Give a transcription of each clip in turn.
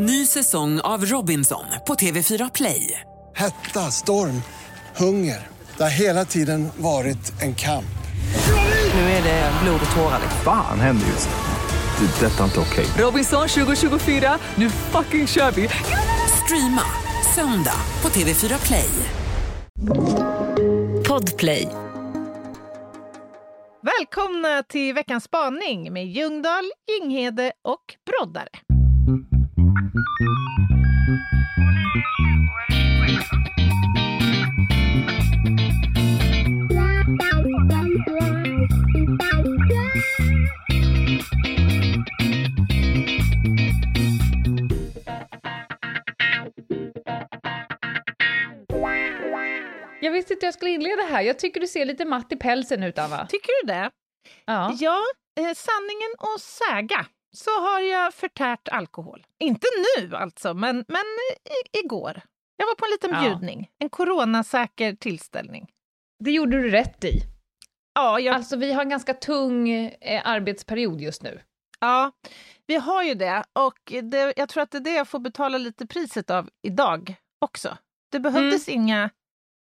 Ny säsong av Robinson på TV4 Play. Hetta, storm, hunger. Det har hela tiden varit en kamp. Nu är det blod och tårar. Fan händer just nu. Det. är Detta är inte okej. Robinson 2024, nu fucking kör vi! Streama söndag på TV4 Play. Podplay. Välkomna till veckans spaning med Ljungdahl, Ginghede och Broddare. Jag visste inte jag skulle inleda här. Jag tycker du ser lite matt i pälsen ut, Anna. Tycker du det? Ja. Ja, eh, sanningen att säga så har jag förtärt alkohol. Inte nu alltså, men, men i, igår. Jag var på en liten Ja. bjudning, en coronasäker tillställning. Det gjorde du rätt i. Ja, jag, Alltså, vi har en ganska tung eh, arbetsperiod just nu. ja, vi har ju det och det, jag tror att det är det jag får betala lite priset av idag också. Det behövdes inga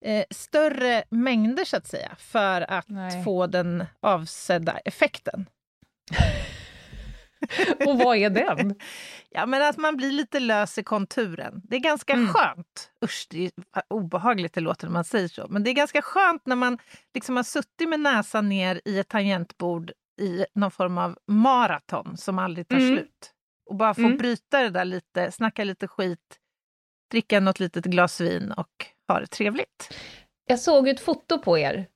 eh, större mängder så att säga för att Nej. få den avsedda effekten. Och vad är den? Ja, men att man blir lite lös i konturen. Det är ganska Mm. skönt. Usch, det är obehagligt det låter när man säger så. Men det är ganska skönt när man liksom har suttit med näsan ner i ett tangentbord i någon form av maraton som aldrig tar Mm. slut. Och bara få Mm. bryta det där lite, snacka lite skit, dricka något litet glas vin och ha det trevligt. Jag såg ett foto på er.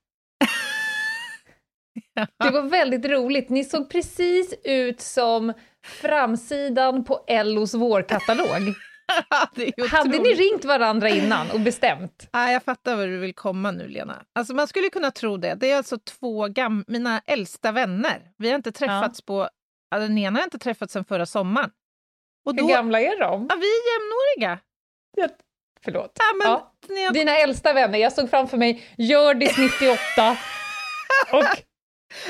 Det var väldigt roligt. Ni såg precis ut som framsidan på Ellos vårkatalog. Hade ni ringt varandra innan och bestämt? Ja, jag fattar var du vill komma nu, Lena. Alltså, man skulle kunna tro det. Det är alltså två gam- mina äldsta vänner. Vi har inte träffats på... Ja, den ena har jag inte träffat sedan förra sommaren. Och Hur då, gamla är de? ja, vi är jämnoriga. Förlåt. Ja, men, Ja. jag, Dina äldsta vänner, jag såg framför mig Hjördis 98 och,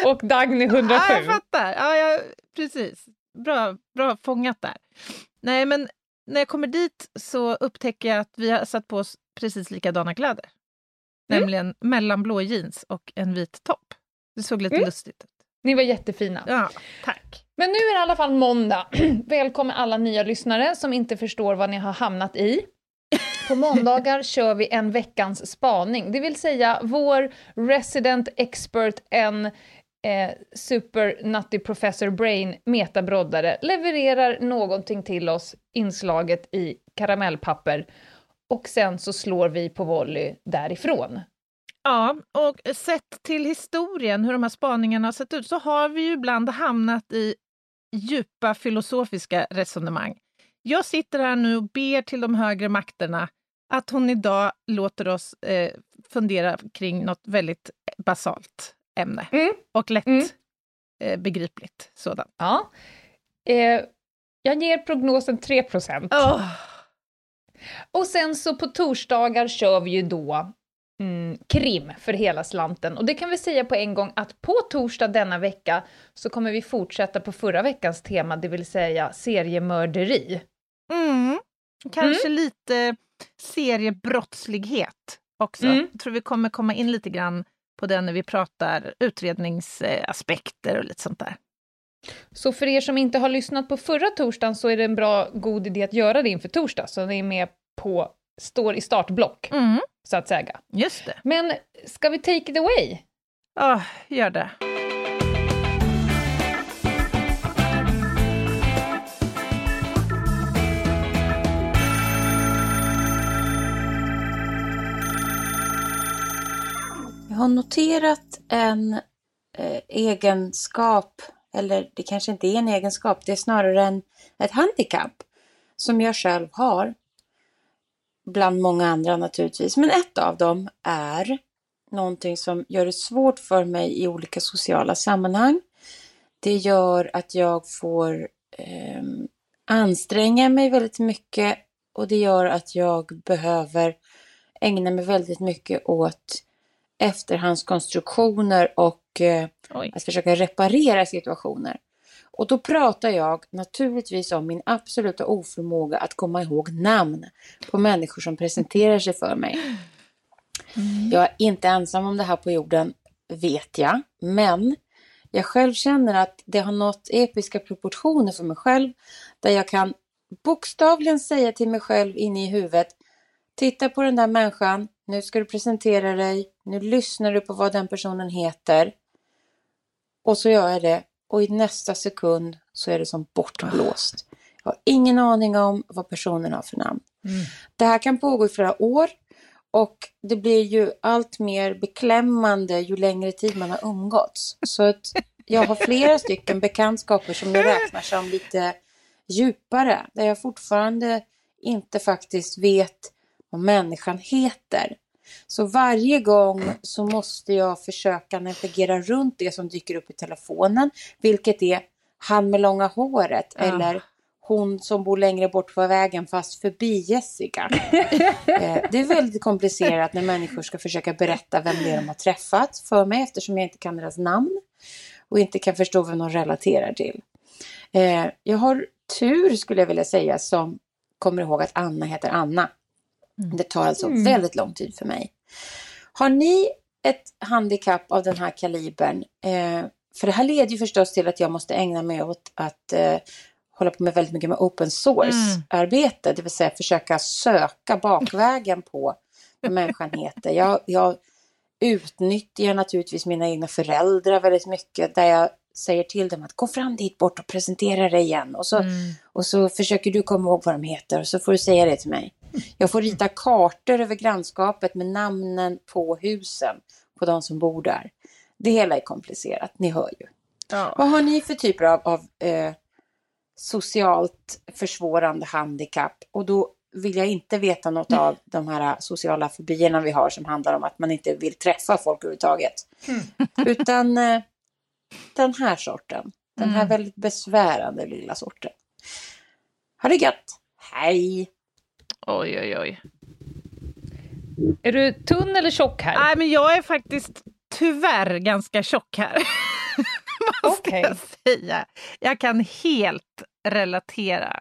och Dagny 107. ja, jag fattar. Ja, jag, precis. Bra, bra fångat där. Nej, men när jag kommer dit så upptäcker jag att vi har satt på oss precis likadana kläder. Mm. Nämligen mellanblå jeans och en vit topp. Det såg lite Mm. lustigt ut. Ni var jättefina. Ja, tack. Men nu är det i alla fall måndag. Välkommen alla nya lyssnare som inte förstår vad ni har hamnat i. På måndagar kör vi en veckans spaning, det vill säga vår resident expert, en eh, super nutty professor brain metabroddare levererar någonting till oss, inslaget i karamellpapper, och sen så slår vi på volley därifrån. Ja, och sett till historien, hur de här spaningarna har sett ut, så har vi ju ibland hamnat i djupa filosofiska resonemang. Jag sitter här nu och ber till de högre makterna att hon idag låter oss eh, fundera kring något väldigt basalt ämne. Mm. Och lätt Mm. eh, begripligt sådant. Ja. Eh, jag ger prognosen 3 procent. Oh. Och sen så på torsdagar kör vi ju då mm, krim för hela slanten. Och det kan vi säga på en gång att på torsdag denna vecka så kommer vi fortsätta på förra veckans tema, det vill säga seriemörderi. Mm. Kanske lite seriebrottslighet också. Mm. Jag tror vi kommer komma in lite grann på det när vi pratar utredningsaspekter och lite sånt där. Så för er som inte har lyssnat på förra torsdagen så är det en bra, god idé att göra det inför torsdag, så ni är med på, står i startblock, Mm. så att säga. Just det. Men ska vi take it away? Ja, gör det. Har noterat en eh, egenskap, eller det kanske inte är en egenskap, det är snarare en, ett handikapp som jag själv har. Bland många andra naturligtvis, men ett av dem är någonting som gör det svårt för mig i olika sociala sammanhang. Det gör att jag får eh, anstränga mig väldigt mycket och det gör att jag behöver ägna mig väldigt mycket åt efterhandskonstruktioner och eh, att försöka reparera situationer. Och då pratar jag naturligtvis om min absoluta oförmåga att komma ihåg namn på människor som presenterar sig för mig. Jag är inte ensam om det här på jorden, vet jag, men jag själv känner att det har nått episka proportioner för mig själv, där jag kan bokstavligen säga till mig själv inne i huvudet, titta på den där människan, nu ska du presentera dig, nu lyssnar du på vad den personen heter. Och så gör jag det och i nästa sekund så är det som bortblåst. Jag har ingen aning om vad personen har för namn. Det här kan pågå i flera år och det blir ju allt mer beklämmande ju längre tid man har umgåtts. Så att jag har flera stycken bekantskaper som jag räknar som lite djupare, där jag fortfarande inte faktiskt vet vad människan heter. Så varje gång så måste jag försöka navigera runt det som dyker upp i telefonen, vilket är han med långa håret Ja. eller hon som bor längre bort på vägen fast förbi Jessica. Eh, det är väldigt komplicerat när människor ska försöka berätta vem det är de har träffat för mig eftersom jag inte kan deras namn och inte kan förstå vem de relaterar till. Eh, Jag har tur skulle jag vilja säga som kommer ihåg att Anna heter Anna. Det tar alltså väldigt lång tid för mig. Har ni ett handikapp av den här kalibern? Eh, för det här leder ju förstås till att jag måste ägna mig åt att eh, hålla på med väldigt mycket med open source-arbete, det vill säga försöka söka bakvägen på vad människan heter. Jag, jag utnyttjar naturligtvis mina egna föräldrar väldigt mycket, där jag säger till dem att gå fram dit bort och presentera dig igen. Och så, och så försöker du komma ihåg vad de heter och så får du säga det till mig. Jag får rita kartor över grannskapet med namnen på husen på de som bor där. Det hela är komplicerat, ni hör ju. Ja. Vad har ni för typer av, av eh, socialt försvårande handikapp? Och då vill jag inte veta något av de här sociala fobierna vi har som handlar om att man inte vill träffa folk överhuvudtaget. Utan eh, den här sorten. Den här väldigt besvärande lilla sorten. Ha det gött! Hej! Oj, oj, oj. Är du tunn eller tjock här? Nej, men jag är faktiskt tyvärr ganska tjock här. Måste Okej. jag säga. Jag kan helt relatera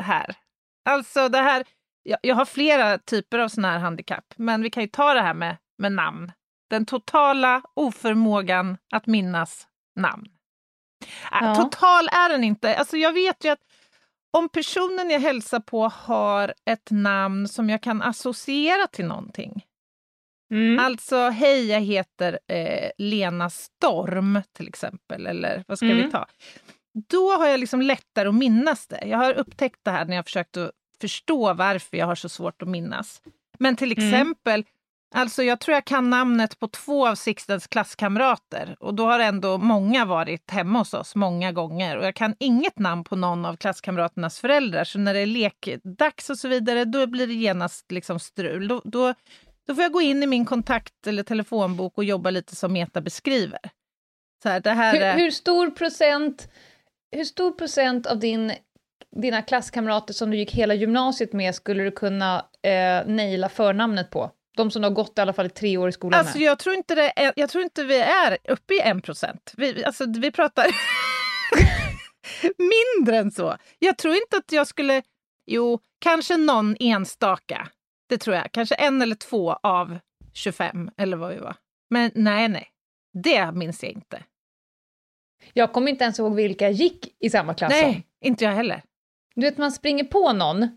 här. Alltså det här, jag, jag har flera typer av sådana här handikapp, men vi kan ju ta det här med, med namn. Den totala oförmågan att minnas namn. Äh, Ja. Total är den inte. Alltså jag vet ju att om personen jag hälsar på har ett namn som jag kan associera till någonting, Mm. Alltså, hej, jag heter eh, Lena Storm till exempel, eller vad ska vi Mm. ta? Då har jag liksom lättare att minnas det. Jag har upptäckt det här när jag har försökt att förstå varför jag har så svårt att minnas. Men till Mm. Alltså jag tror jag kan namnet på två av Sixtens klasskamrater och då har ändå många varit hemma hos oss många gånger och jag kan inget namn på någon av klasskamraternas föräldrar så när det är lekdags och så vidare då blir det genast liksom strul. Då, då, då får jag gå in i min kontakt eller telefonbok och jobba lite som Meta beskriver. Så här, det här är... Hur, hur stor procent, hur stor procent av din, dina klasskamrater som du gick hela gymnasiet med skulle du kunna eh, naila förnamnet på? De som har gått i alla fall i tre år i skolan Alltså med. jag tror inte, det är, jag tror inte vi är uppe i en procent. Vi, alltså, vi pratar mindre än så. Jag tror inte att jag skulle... Jo, kanske någon enstaka. Det tror jag. Kanske en eller två av 25 eller vad vi var. Men nej, nej. Det minns jag inte. Jag kommer inte ens ihåg vilka jag gick i samma klass som. Nej, inte jag heller. Du vet, man springer på någon,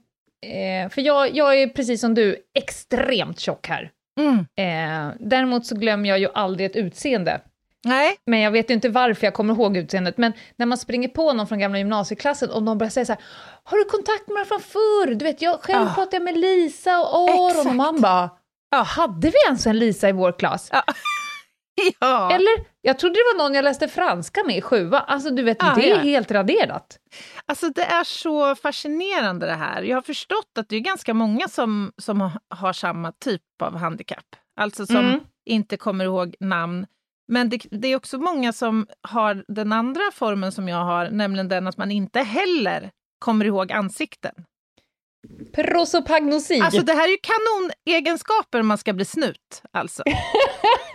eh, för jag, jag är precis som du extremt tjock här. Mm. Eh, däremot så glömmer jag ju aldrig ett utseende. Nej, Men jag vet ju inte varför jag kommer ihåg utseendet. Men när man springer på någon från gamla gymnasieklassen och de börjar säga så här, har du kontakt med mig från förr? Du vet, jag själv Ah. pratade med Lisa och Aron Exakt. och man bara, ja, hade vi ens en Lisa i vår klass? ja. Eller, jag trodde det var någon jag läste franska med i sjua. Alltså du vet, Ah, det är ja. helt raderat. Alltså det är så fascinerande det här. Jag har förstått att det är ganska många som, som har- har samma typ av handikapp. Alltså som Mm. inte kommer ihåg namn. Men det, det är också många som har den andra formen som jag har, nämligen den att man inte heller kommer ihåg ansikten. Prosopagnosi. Alltså det här är ju kanonegenskaper om man ska bli snut, alltså.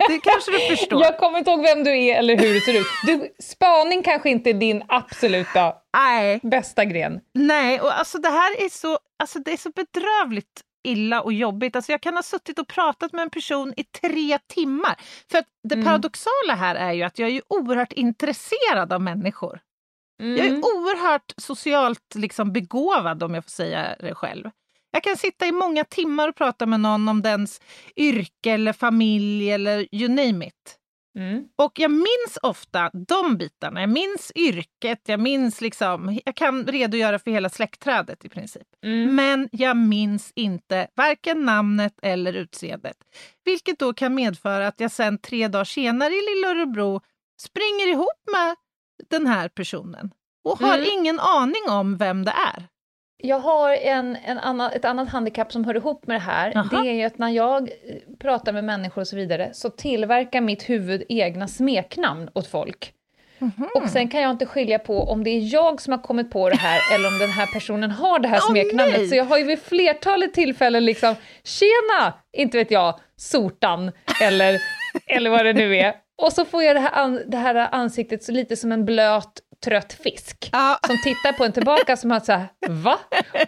Det kanske du förstår. Jag kommer inte ihåg vem du är eller hur du ser ut. Du, spaning kanske inte är din absoluta Nej, bästa gren. nej, och alltså det här är så, alltså det är så bedrövligt illa och jobbigt. Alltså jag kan ha suttit och pratat med en person i tre timmar. För att det Mm. paradoxala här är ju att jag är ju oerhört intresserad av människor. Jag är Mm. oerhört socialt liksom begåvad om jag får säga det själv. Jag kan sitta i många timmar och prata med någon om dens yrke eller familj eller you name it. Mm. Och jag minns ofta de bitarna. Jag minns yrket, jag minns liksom, jag kan redogöra för hela släktträdet i princip. Mm. Men jag minns inte varken namnet eller utseendet. Vilket då kan medföra att jag sen tre dagar senare i Lilla Örebro springer ihop med den här personen och har Mm. ingen aning om vem det är. Jag har en, en annan, ett annat handikapp som hör ihop med det här. Jaha. Det är ju att när jag eh, pratar med människor och så vidare så tillverkar mitt huvud egna smeknamn åt folk. Mhm. Och sen kan jag inte skilja på om det är jag som har kommit på det här eller om den här personen har det här smeknamnet. nej! Så jag har ju vid flertalet tillfällen liksom “Tjena!” inte vet jag, Sortan eller, eller vad det nu är. Och så får jag det här, an, det här ansiktet så lite som en blöt, trött fisk Ja. som tittar på en tillbaka som har så här, va?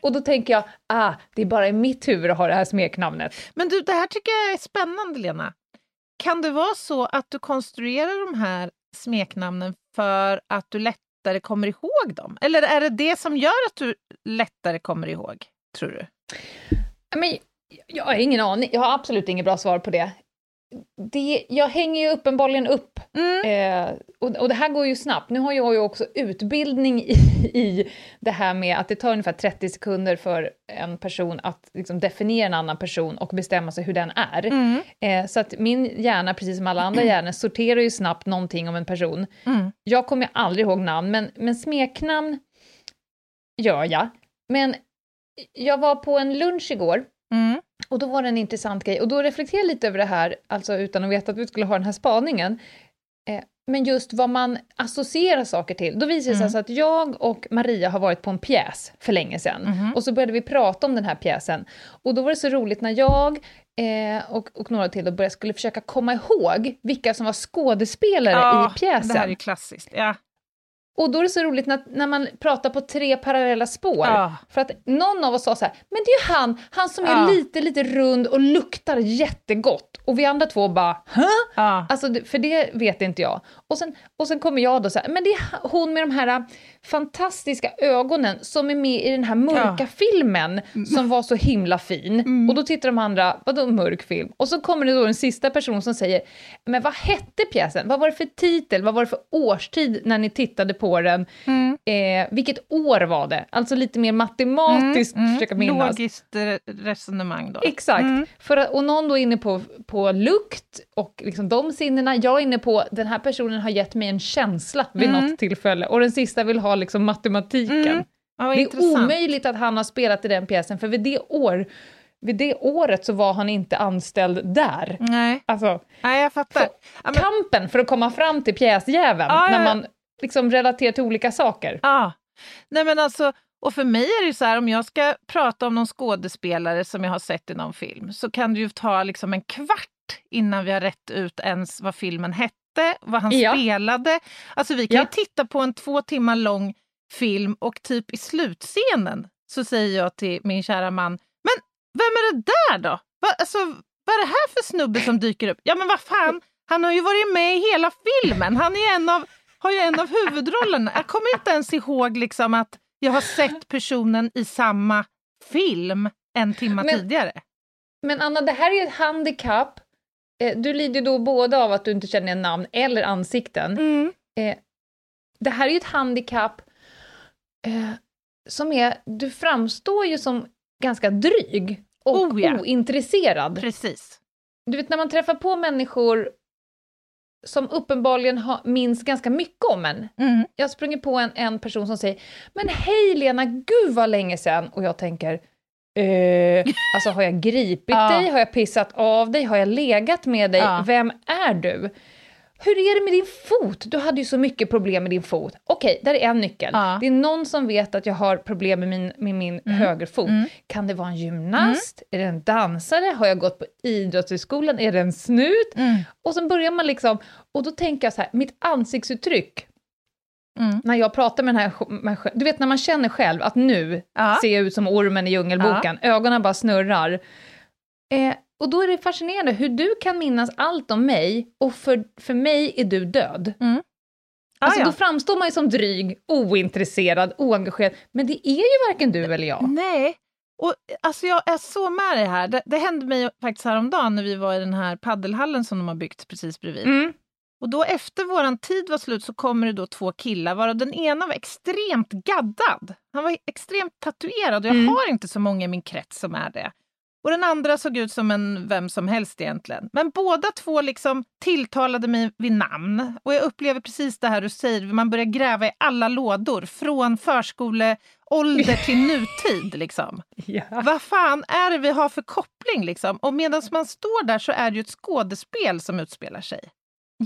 Och då tänker jag, ah, det är bara i mitt huvud att ha det här smeknamnet. Men du, det här tycker jag är spännande, Lena. Kan det vara så att du konstruerar de här smeknamnen för att du lättare kommer ihåg dem? Eller är det det som gör att du lättare kommer ihåg, tror du? Men, jag har ingen aning, jag har absolut inget bra svar på det. Det jag hänger ju uppenbarligen upp, Mm. eh, och, och det här går ju snabbt. Nu har jag ju också utbildning i, i det här med att det tar ungefär 30 sekunder för en person att liksom definiera en annan person och bestämma sig hur den är. Mm. Eh, så att min hjärna, precis som alla andra hjärnor, sorterar ju snabbt någonting om en person. Mm. Jag kommer aldrig ihåg namn, men, men smeknamn gör jag. Men jag var på en lunch igår Mm. och då var det en intressant grej och då reflekterade jag lite över det här, alltså utan att veta att vi skulle ha den här spaningen. Eh, men just vad man associerar saker till. Då visade det sig Mm. alltså att jag och Maria har varit på en pjäs för länge sedan. Mhm. Och så började vi prata om den här pjäsen. Och då var det så roligt när jag eh, och, och några till då började, skulle försöka komma ihåg vilka som var skådespelare i pjäsen. Det här är klassiskt. Ja. Och då är det så roligt när, när man pratar på tre parallella spår. Ja. För att någon av oss sa så här, men det är ju han, han som är Ja. lite, lite rund och luktar jättegott. Och vi andra två bara, Hä? Ja. Alltså, för det vet inte jag. Och sen, och sen kommer jag då så här, men det är hon med de här äh, fantastiska ögonen som är med i den här mörka filmen som var så himla fin. Och då tittar de andra, vadå mörk film? Och så kommer det då en sista person som säger, men vad hette pjäsen? Vad var det för titel? Vad var det för årstid när ni tittade på den? Mm. Eh, vilket år var det? Alltså lite mer matematiskt försöka minnas. Logiskt re- resonemang då. Exakt. Mm. För att, och någon då är inne på, på lukt och liksom de sinnena. Jag är inne på den här personen har gett mig en känsla vid Mm. något tillfälle. Och den sista vill ha liksom matematiken. Mm. Ja, det är intressant. omöjligt att han har spelat i den pjäsen, för vid det, år, vid det året så var han inte anställd där. Nej. Alltså, Nej, jag fattar. Ja, men, kampen för att komma fram till pjäsjäveln, Ja, ja, när man liksom relaterar till olika saker. ja. Nej, men alltså, och för mig är det så här, om jag ska prata om någon skådespelare som jag har sett i någon film så kan det ju ta liksom en kvart innan vi har rätt ut ens vad filmen hette, vad han Ja. spelade. Alltså vi kan Ja. ju titta på en två timmar lång film och typ i slutscenen så säger jag till min kära man, men vem är det där då? Va, alltså, vad är det här för snubbe som dyker upp? Ja men vad fan, han har ju varit med i hela filmen. Han är en av, har ju en av huvudrollerna. Jag kommer inte ens ihåg liksom att jag har sett personen i samma film en timme Men- tidigare. Men Anna, det här är ju ett handikapp. Eh, Du lider då både av att du inte känner namn eller ansikten. Mm. Eh, det här är ju ett handikapp eh, som är, du framstår ju som ganska dryg och Oh, ja. ointresserad. Precis. Du vet när man träffar på människor som uppenbarligen har, minns ganska mycket om en. Mm. Jag springer på en, en person som säger “Men hej Lena, gud vad länge sedan” och jag tänker eh, alltså har jag gripit dig? Har jag pissat av dig? Har jag legat med dig? Vem är du? Hur är det med din fot? Du hade ju så mycket problem med din fot. Okej, där är en nyckel. Ja. Det är någon som vet att jag har problem med min, med min högerfot. Kan det vara en gymnast? Är det en dansare? Har jag gått på idrottshögskolan? Är det en snut? Och så börjar man liksom, och då tänker jag så här, mitt ansiktsuttryck, Mm. när jag pratar med den här, du vet när man känner själv att nu Ja. ser jag ut som ormen i Djungelboken, ögonen bara snurrar. Eh, och då är det fascinerande hur du kan minnas allt om mig och för, för mig är du död. Alltså Ah, ja. då framstår man ju som dryg, ointresserad, oengagerad, men det är ju varken du eller jag. Nej. Och, alltså jag är så med dig här. Det, det hände mig faktiskt häromdagen när vi var i den här paddelhallen som de har byggt precis bredvid. Mm. Och då efter våran tid var slut så kommer det då två killar varav den ena var extremt gaddad. Han var extremt tatuerad och jag Mm. har inte så många i min krets som är det. Och den andra såg ut som en vem som helst egentligen. Men båda två liksom tilltalade mig vid namn. Och jag upplever precis det här du säger, man börjar gräva i alla lådor. Från förskoleålder till nutid. Liksom. Ja. Vad fan är det vi har för koppling? Liksom? Och medan man står där så är det ju ett skådespel som utspelar sig.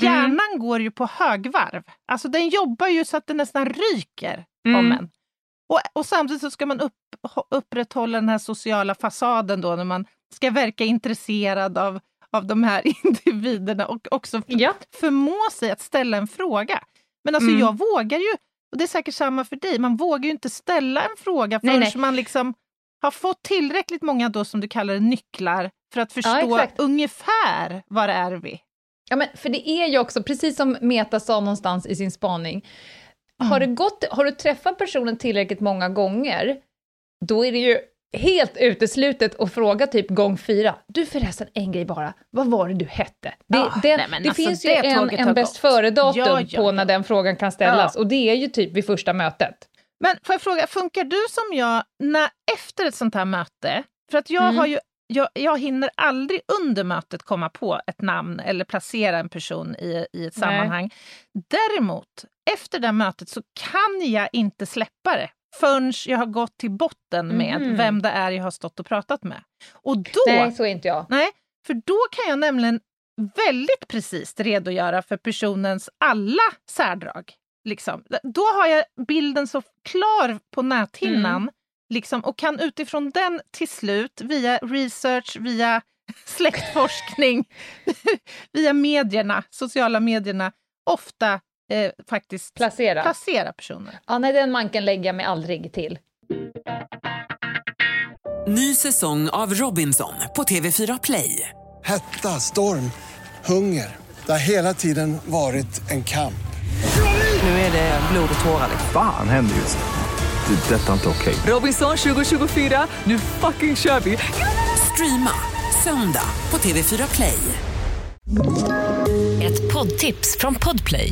Hjärnan går ju på högvarv. Alltså den jobbar ju så att det nästan ryker om Mm. en. Och, och samtidigt så ska man upp, upprätthålla den här sociala fasaden då när man ska verka intresserad av, av de här individerna och också Ja. förmå sig att ställa en fråga. Men alltså Mm. jag vågar ju, och det är säkert samma för dig, man vågar ju inte ställa en fråga Nej, förrän nej. man liksom har fått tillräckligt många då som du kallar det nycklar för att förstå exakt. ungefär var är vi. Ja, men för det är ju också, precis som Meta sa någonstans i sin spaning, har, Mm. det gått, har du träffat personen tillräckligt många gånger, då är det ju helt uteslutet att fråga typ gång fyra, du förresten en grej bara, vad var det du hette? Det, Ja, det, nej, men det alltså, finns det ju en, tåget en har bäst före-datum Ja, ja, på när den frågan kan ställas, Ja. och det är ju typ vid första mötet. Men får jag fråga, funkar du som jag när, efter ett sånt här möte? För att jag Mm. har ju jag, jag hinner aldrig under mötet komma på ett namn eller placera en person i, i ett Nej. sammanhang. Däremot, efter det mötet så kan jag inte släppa det förrän jag har gått till botten med Mhm. vem det är jag har stått och pratat med. Och då, Nej, så är inte jag. nej, för då kan jag nämligen väldigt precis redogöra för personens alla särdrag. Liksom. Då har jag bilden så klar på näthinnan Mm. liksom, och kan utifrån den till slut via research, via släktforskning, via medierna, sociala medierna, ofta eh, faktiskt Placera. placera personer. Ja, nej, den manken lägger jag mig aldrig till. Ny säsong av Robinson på TV4 Play. Hetta, storm, hunger. Det har hela tiden varit en kamp. Nu är det blod och tårar. liksom. Fan händer just nu. Det. är Detta är inte okej. Robinson 2024, nu fucking kör vi! Streama söndag på TV4 Play. Ett poddtips från Podplay.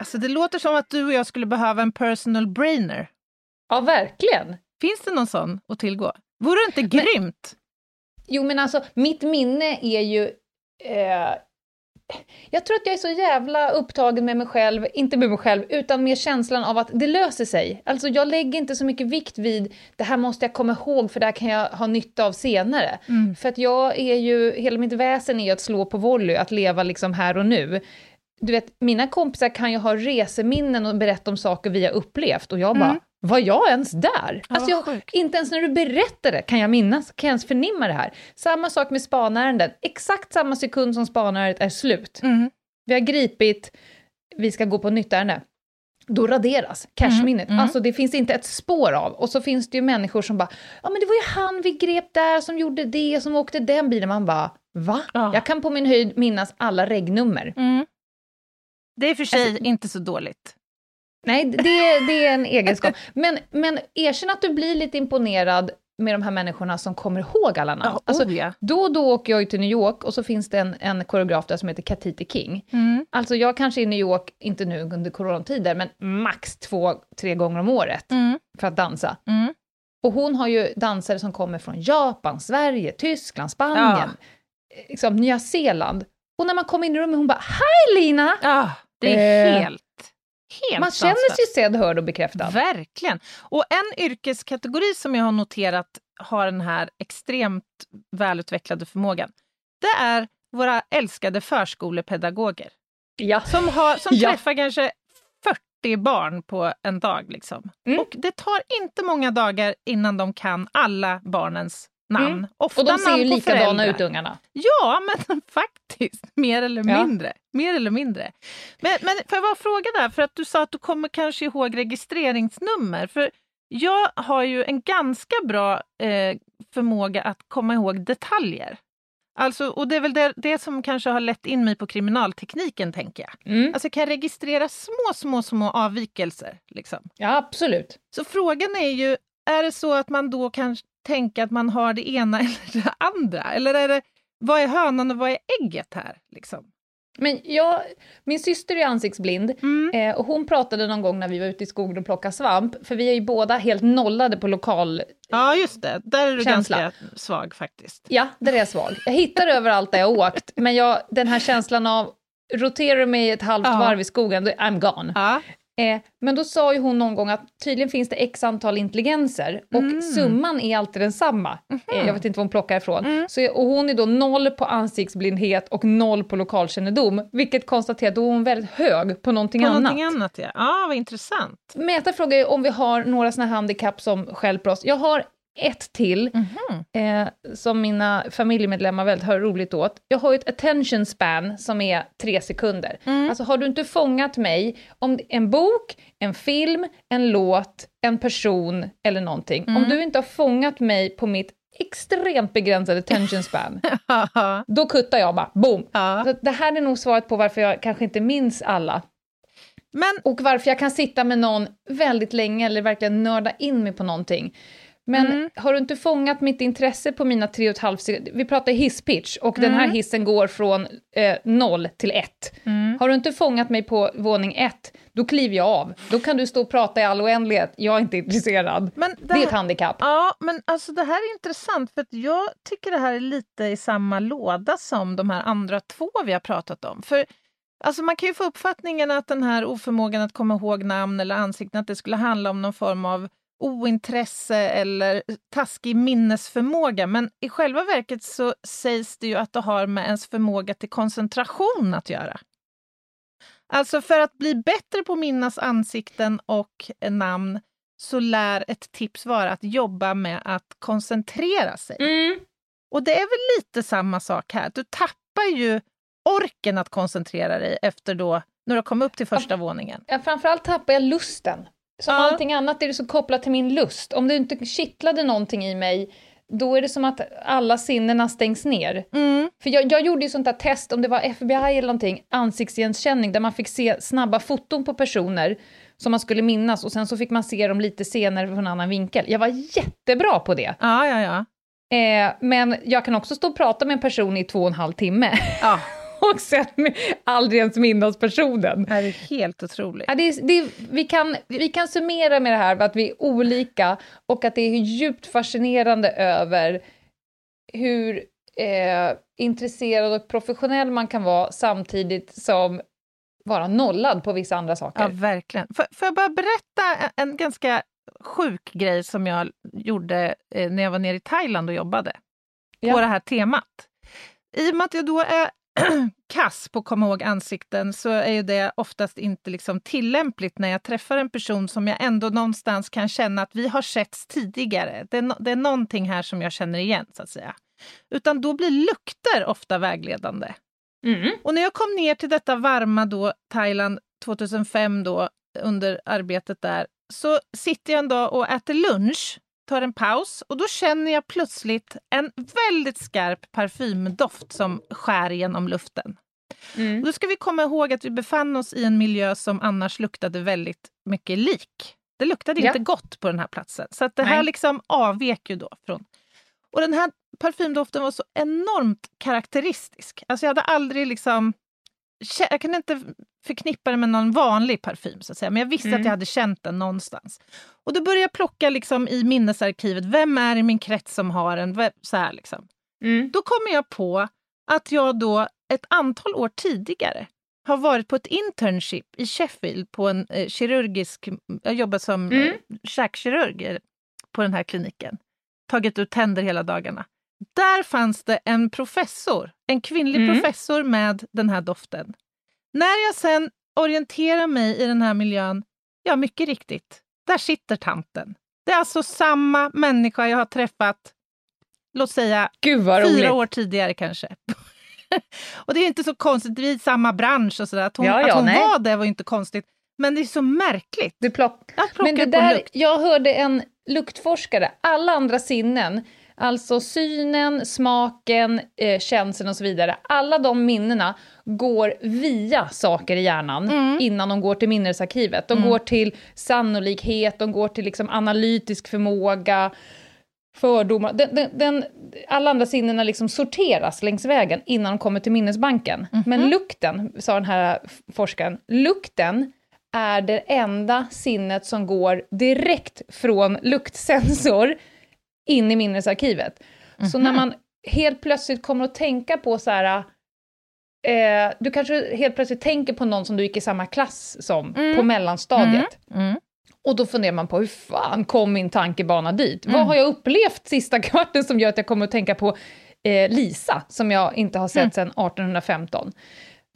Alltså, det låter som att du och jag skulle behöva en personal brainer. Ja, verkligen. Finns det någon sån att tillgå? Vore det inte grymt? Jo, men alltså, mitt minne är ju... Eh, jag tror att jag är så jävla upptagen med mig själv, inte med mig själv, utan med känslan av att det löser sig. Alltså, jag lägger inte så mycket vikt vid det här måste jag komma ihåg, för det här kan jag ha nytta av senare. För att jag är ju, hela mitt väsen är ju att slå på volley, att leva liksom här och nu. Du vet, mina kompisar kan ju ha reseminnen och berätta om saker vi har upplevt, och jag bara, var jag ens där? alltså, vad jag, inte ens när du berättar det kan jag minnas, kan jag ens förnimma det här. Samma sak med spanärenden, exakt samma sekund som spanärendet är slut. Mm. Vi har gripit, vi ska gå på nytt ärende. Då raderas cashminnet. Mm, mm. Alltså det finns inte ett spår av. Och så finns det ju människor som bara, ja men det var ju han vi grep där som gjorde det, som åkte den bilen. Man bara, va? Ja. Jag kan på min höjd minnas alla regnummer. Mm. Det är för sig Alltså- inte så dåligt. Nej, det, det är en egenskap. Men, men erkänn att du blir lite imponerad med de här människorna som kommer ihåg alla namn. Ja, alltså, oh ja. Då och då åker jag ju till New York och så finns det en, en koreograf där som heter Katiti King. Mm. Alltså jag kanske är i New York, inte nu under coronatider, men max två, tre gånger om året Mm. för att dansa. Mm. Och hon har ju dansare som kommer från Japan, Sverige, Tyskland, Spanien, eh, liksom Nya Zeeland. Och när man kommer in i rummet, hon bara “Hej Lina!” Ja, det är Eh, helt, helt Man känner sig sedd, hörd och bekräftad. Verkligen. Och en yrkeskategori som jag har noterat har den här extremt välutvecklade förmågan, det är våra älskade förskolepedagoger. Ja. Som, har, som Ja. träffar kanske 40 barn på en dag. Liksom. Mm. Och det tar inte många dagar innan de kan alla barnens namn. Mm. Ofta Och de ser ju likadana ut, ungarna. Ja, men faktiskt. Mer eller Ja. mindre. Mer eller mindre. Men, men får jag bara fråga där, för att du sa att du kommer kanske ihåg registreringsnummer. För jag har ju en ganska bra eh, förmåga att komma ihåg detaljer. Alltså, och det är väl det, det som kanske har lett in mig på kriminaltekniken, tänker jag. Mm. Alltså kan jag registrera små, små, små avvikelser. Liksom. Ja, absolut. Så frågan är ju, är det så att man då kan tänka att man har det ena eller det andra? Eller är det, vad är hönan och vad är ägget här? Liksom? Men jag, min syster är ansiktsblind Mm. eh, och hon pratade någon gång när vi var ute i skogen och plockade svamp, för vi är ju båda helt nollade på lokal... Ja, just det. Där är du Känsla. ganska svag faktiskt. Ja, där är jag svag. Jag hittar överallt där jag åkt, men jag, den här känslan av roterar mig ett halvt Ja. varv i skogen, I'm gone. Ja. Eh, men då sa ju hon någon gång att tydligen finns det x antal intelligenser och Mm. summan är alltid densamma. Eh, jag vet inte var hon plockar ifrån. Mm. Så, och hon är då noll på ansiktsblindhet och noll på lokalkännedom, vilket konstaterar att då är hon väldigt hög på någonting På annat. någonting annat, ja. Ja, vad intressant. Meta frågar ju om vi har några såna handikapp som stjälper oss. Jag har ett till, Mhm. eh, som mina familjemedlemmar väldigt har roligt åt. Jag har ju ett attention span som är tre sekunder. Mm. Alltså har du inte fångat mig, om en bok, en film, en låt, en person eller någonting. Om Mm. du inte har fångat mig på mitt extremt begränsade attention span, då kuttar jag bara, boom! Ja. Så det här är nog svaret på varför jag kanske inte minns alla. Men Och varför jag kan sitta med någon väldigt länge eller verkligen nörda in mig på någonting. Men Mm. har du inte fångat mitt intresse på mina tre och ett halvt sekunder? Vi pratar hisspitch och den här Mm. hissen går från eh, noll till ett. Mm. Har du inte fångat mig på våning ett, då kliver jag av. Då kan du stå och prata i all oändlighet. Jag är inte intresserad. Men Det är ett handikapp. Ja, men alltså det här är intressant för att jag tycker det här är lite i samma låda som de här andra två vi har pratat om. För alltså man kan ju få uppfattningen att den här oförmågan att komma ihåg namn eller ansikten, att det skulle handla om någon form av ointresse eller taskig minnesförmåga. Men i själva verket så sägs det ju att det har med ens förmåga till koncentration att göra. Alltså för att bli bättre på att minnas ansikten och namn så lär ett tips vara att jobba med att koncentrera sig. Mm. Och det är väl lite samma sak här. Du tappar ju orken att koncentrera dig efter då, när du kom upp till första våningen. Ja, framförallt tappar jag lusten. Som Ja. allting annat är det så kopplat till min lust. Om det inte kittlade någonting i mig, då är det som att alla sinnena stängs ner. Mm. För jag, jag gjorde ju sånt där test, om det var FBI eller någonting, ansiktsigenkänning, där man fick se snabba foton på personer som man skulle minnas och sen så fick man se dem lite senare från en annan vinkel. Jag var jättebra på det. Ja, ja, ja. Eh, men jag kan också stå och prata med en person i två och en halv timme ja. och sen aldrig ens minnas personen. Det här är helt otroligt. Ja, det är, det är, vi, kan, vi kan summera med det här att vi är olika och att det är djupt fascinerande över hur eh, intresserad och professionell man kan vara samtidigt som vara nollad på vissa andra saker. Ja, verkligen. Får, får jag bara berätta en ganska sjuk grej som jag gjorde eh, när jag var nere i Thailand och jobbade Ja. på det här temat. I och med att jag då är kass på att komma ihåg ansikten så är ju det oftast inte liksom tillämpligt när jag träffar en person som jag ändå någonstans kan känna att vi har setts tidigare. Det är, det är någonting här som jag känner igen, så att säga. Utan då blir lukter ofta vägledande. Mm. Och när jag kom ner till detta varma då, Thailand 2005 då, under arbetet där, så sitter jag en dag och äter lunch, tar en paus och då känner jag plötsligt en väldigt skarp parfymdoft som skär genom luften. Mm. Då ska vi komma ihåg att vi befann oss i en miljö som annars luktade väldigt mycket lik. Det luktade Ja. inte gott på den här platsen. Så att det här Nej. liksom avvek ju då från... Och den här parfymdoften var så enormt karaktäristisk. Alltså jag hade aldrig liksom... Jag kunde inte förknippa det med någon vanlig parfym, så att säga. men jag visste Mm. att jag hade känt den någonstans. Och då började jag plocka liksom i minnesarkivet, vem är i min krets som har en? Vem- Så här liksom. Mm. Då kommer jag på att jag då ett antal år tidigare har varit på ett internship i Sheffield på en eh, kirurgisk... Jag jobbar som Mm. eh, käkkirurg eh, på den här kliniken. Tagit ut tänder hela dagarna. Där fanns det en professor, en kvinnlig Mm. professor med den här doften. När jag sen orienterar mig i den här miljön, ja mycket riktigt, där sitter tanten. Det är alltså samma människa jag har träffat, låt säga roligt. fyra år tidigare kanske. och det är inte så konstigt, vi är i samma bransch och sådär. Att hon, Ja, ja, att hon nej. var där var inte konstigt. Men det är så märkligt. Du plock... Men det där, lukt. jag hörde en luktforskare, alla andra sinnen, alltså synen, smaken, eh, känseln och så vidare, alla de minnena går via saker i hjärnan Mm. innan de går till minnesarkivet. De går till sannolikhet, de går till liksom analytisk förmåga, fördomar. Den, den, den, alla andra sinnena liksom sorteras längs vägen innan de kommer till minnesbanken. Men lukten, sa den här forskaren, lukten är det enda sinnet som går direkt från luktsensor in i minnesarkivet. Så när man helt plötsligt kommer att tänka på så här... Eh, du kanske helt plötsligt tänker på någon som du gick i samma klass som på mellanstadiet. Mm. Och då funderar man på hur fan kom min tankebana dit? Mm. Vad har jag upplevt sista kvarten som gör att jag kommer att tänka på eh, Lisa, som jag inte har Mm. sett sedan 1815?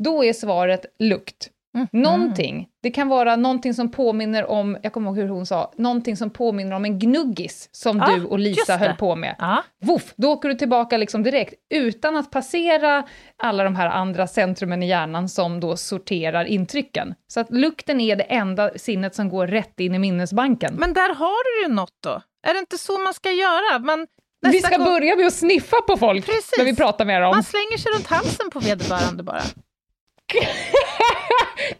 Då är svaret lukt. Mm. Någonting. Det kan vara någonting som påminner om, jag kommer ihåg hur hon sa, någonting som påminner om en gnuggis som Ja, du och Lisa höll på med. Ja. Voff, då åker du tillbaka liksom direkt, utan att passera alla de här andra centrumen i hjärnan som då sorterar intrycken. Så att lukten är det enda sinnet som går rätt in i minnesbanken. Men där har du ju något då. Är det inte så man ska göra? Man, vi ska gång- börja med att sniffa på folk Precis. när vi pratar med dem. Man slänger sig runt halsen på vederbörande bara.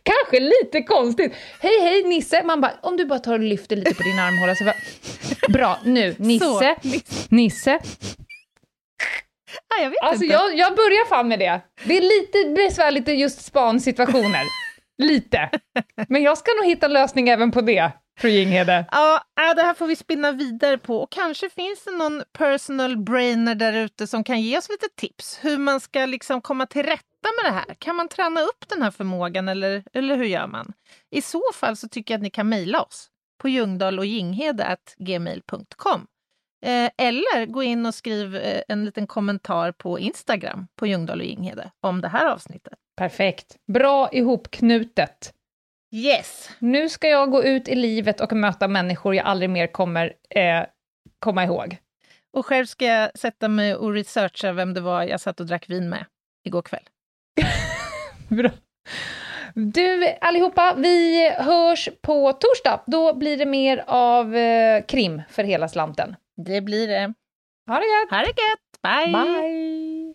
Kanske lite konstigt. Hej, hej Nisse! Man bara, om du bara tar och lyfter lite på din armhåla så bara, Bra, nu Nisse, Så. Nisse. Ja, jag vet Alltså inte. jag, jag börjar fan med det. Det är lite besvärligt i just spansituationer. lite. Men jag ska nog hitta en lösning även på det, fru Jinghede. Ja, äh, det här får vi spinna vidare på. Och kanske finns det någon personal brainer där ute som kan ge oss lite tips hur man ska liksom komma till rätta med det här. Kan man träna upp den här förmågan eller, eller hur gör man? I så fall så tycker jag att ni kan mejla oss på ljungdahlochginghede.gmail.com eh, eller gå in och skriv eh, en liten kommentar på Instagram på Ljungdahl och Ginghede om det här avsnittet. Perfekt. Bra ihopknutet. Yes! Nu ska jag gå ut i livet och möta människor jag aldrig mer kommer eh, komma ihåg. Och själv ska jag sätta mig och researcha vem det var jag satt och drack vin med igår kväll. Bra. Du allihopa, vi hörs på torsdag. Då blir det mer av eh, krim för hela slanten. Det blir det. Ha det gött! Ha det gött! Bye! Bye!